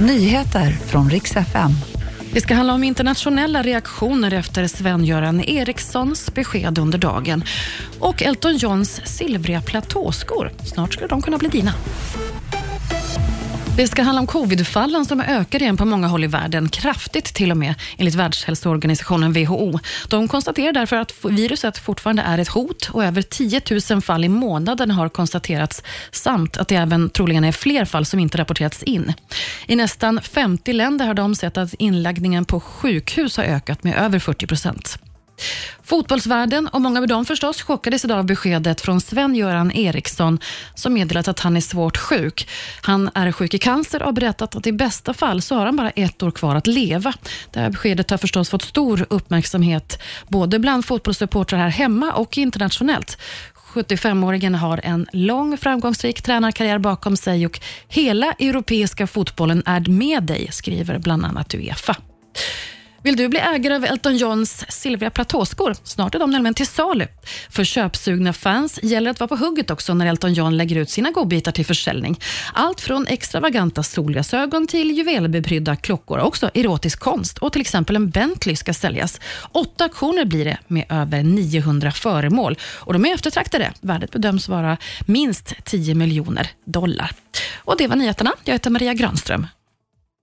Nyheter från riks FM. Det ska handla om internationella reaktioner efter Sven-Göran Erikssons besked under dagen. Och Elton Johns silvriga platåskor. Snart ska de kunna bli dina. Det ska handla om covidfallen som ökar igen på många håll i världen, kraftigt till och med, enligt Världshälsoorganisationen WHO. De konstaterar därför att viruset fortfarande är ett hot och över 10 000 fall i månaden har konstaterats, samt att det även troligen är fler fall som inte rapporterats in. I nästan 50 länder har de sett att inläggningen på sjukhus har ökat med över 40 procent. Fotbollsvärlden och många med dem förstås chockades idag av beskedet från Sven-Göran Eriksson som meddelat att han är svårt sjuk. Han är sjuk i cancer och har berättat att i bästa fall så har han bara ett år kvar att leva. Det här beskedet har förstås fått stor uppmärksamhet både bland fotbollssupportrar här hemma och internationellt. 75-åringen har en lång framgångsrik tränarkarriär bakom sig och hela europeiska fotbollen är med dig, skriver bland annat Uefa. Vill du bli ägare av Elton Johns silvriga platåskor? Snart är de nämligen till salu. För köpsugna fans gäller att vara på hugget också när Elton John lägger ut sina godbitar till försäljning. Allt från extravaganta solglasögon till juvelbeprydda klockor, också erotisk konst och till exempel en Bentley ska säljas. Åtta auktioner blir det med över 900 föremål och de är eftertraktade. Värdet bedöms vara minst 10 miljoner dollar. Och Det var nyheterna. Jag heter Maria Granström.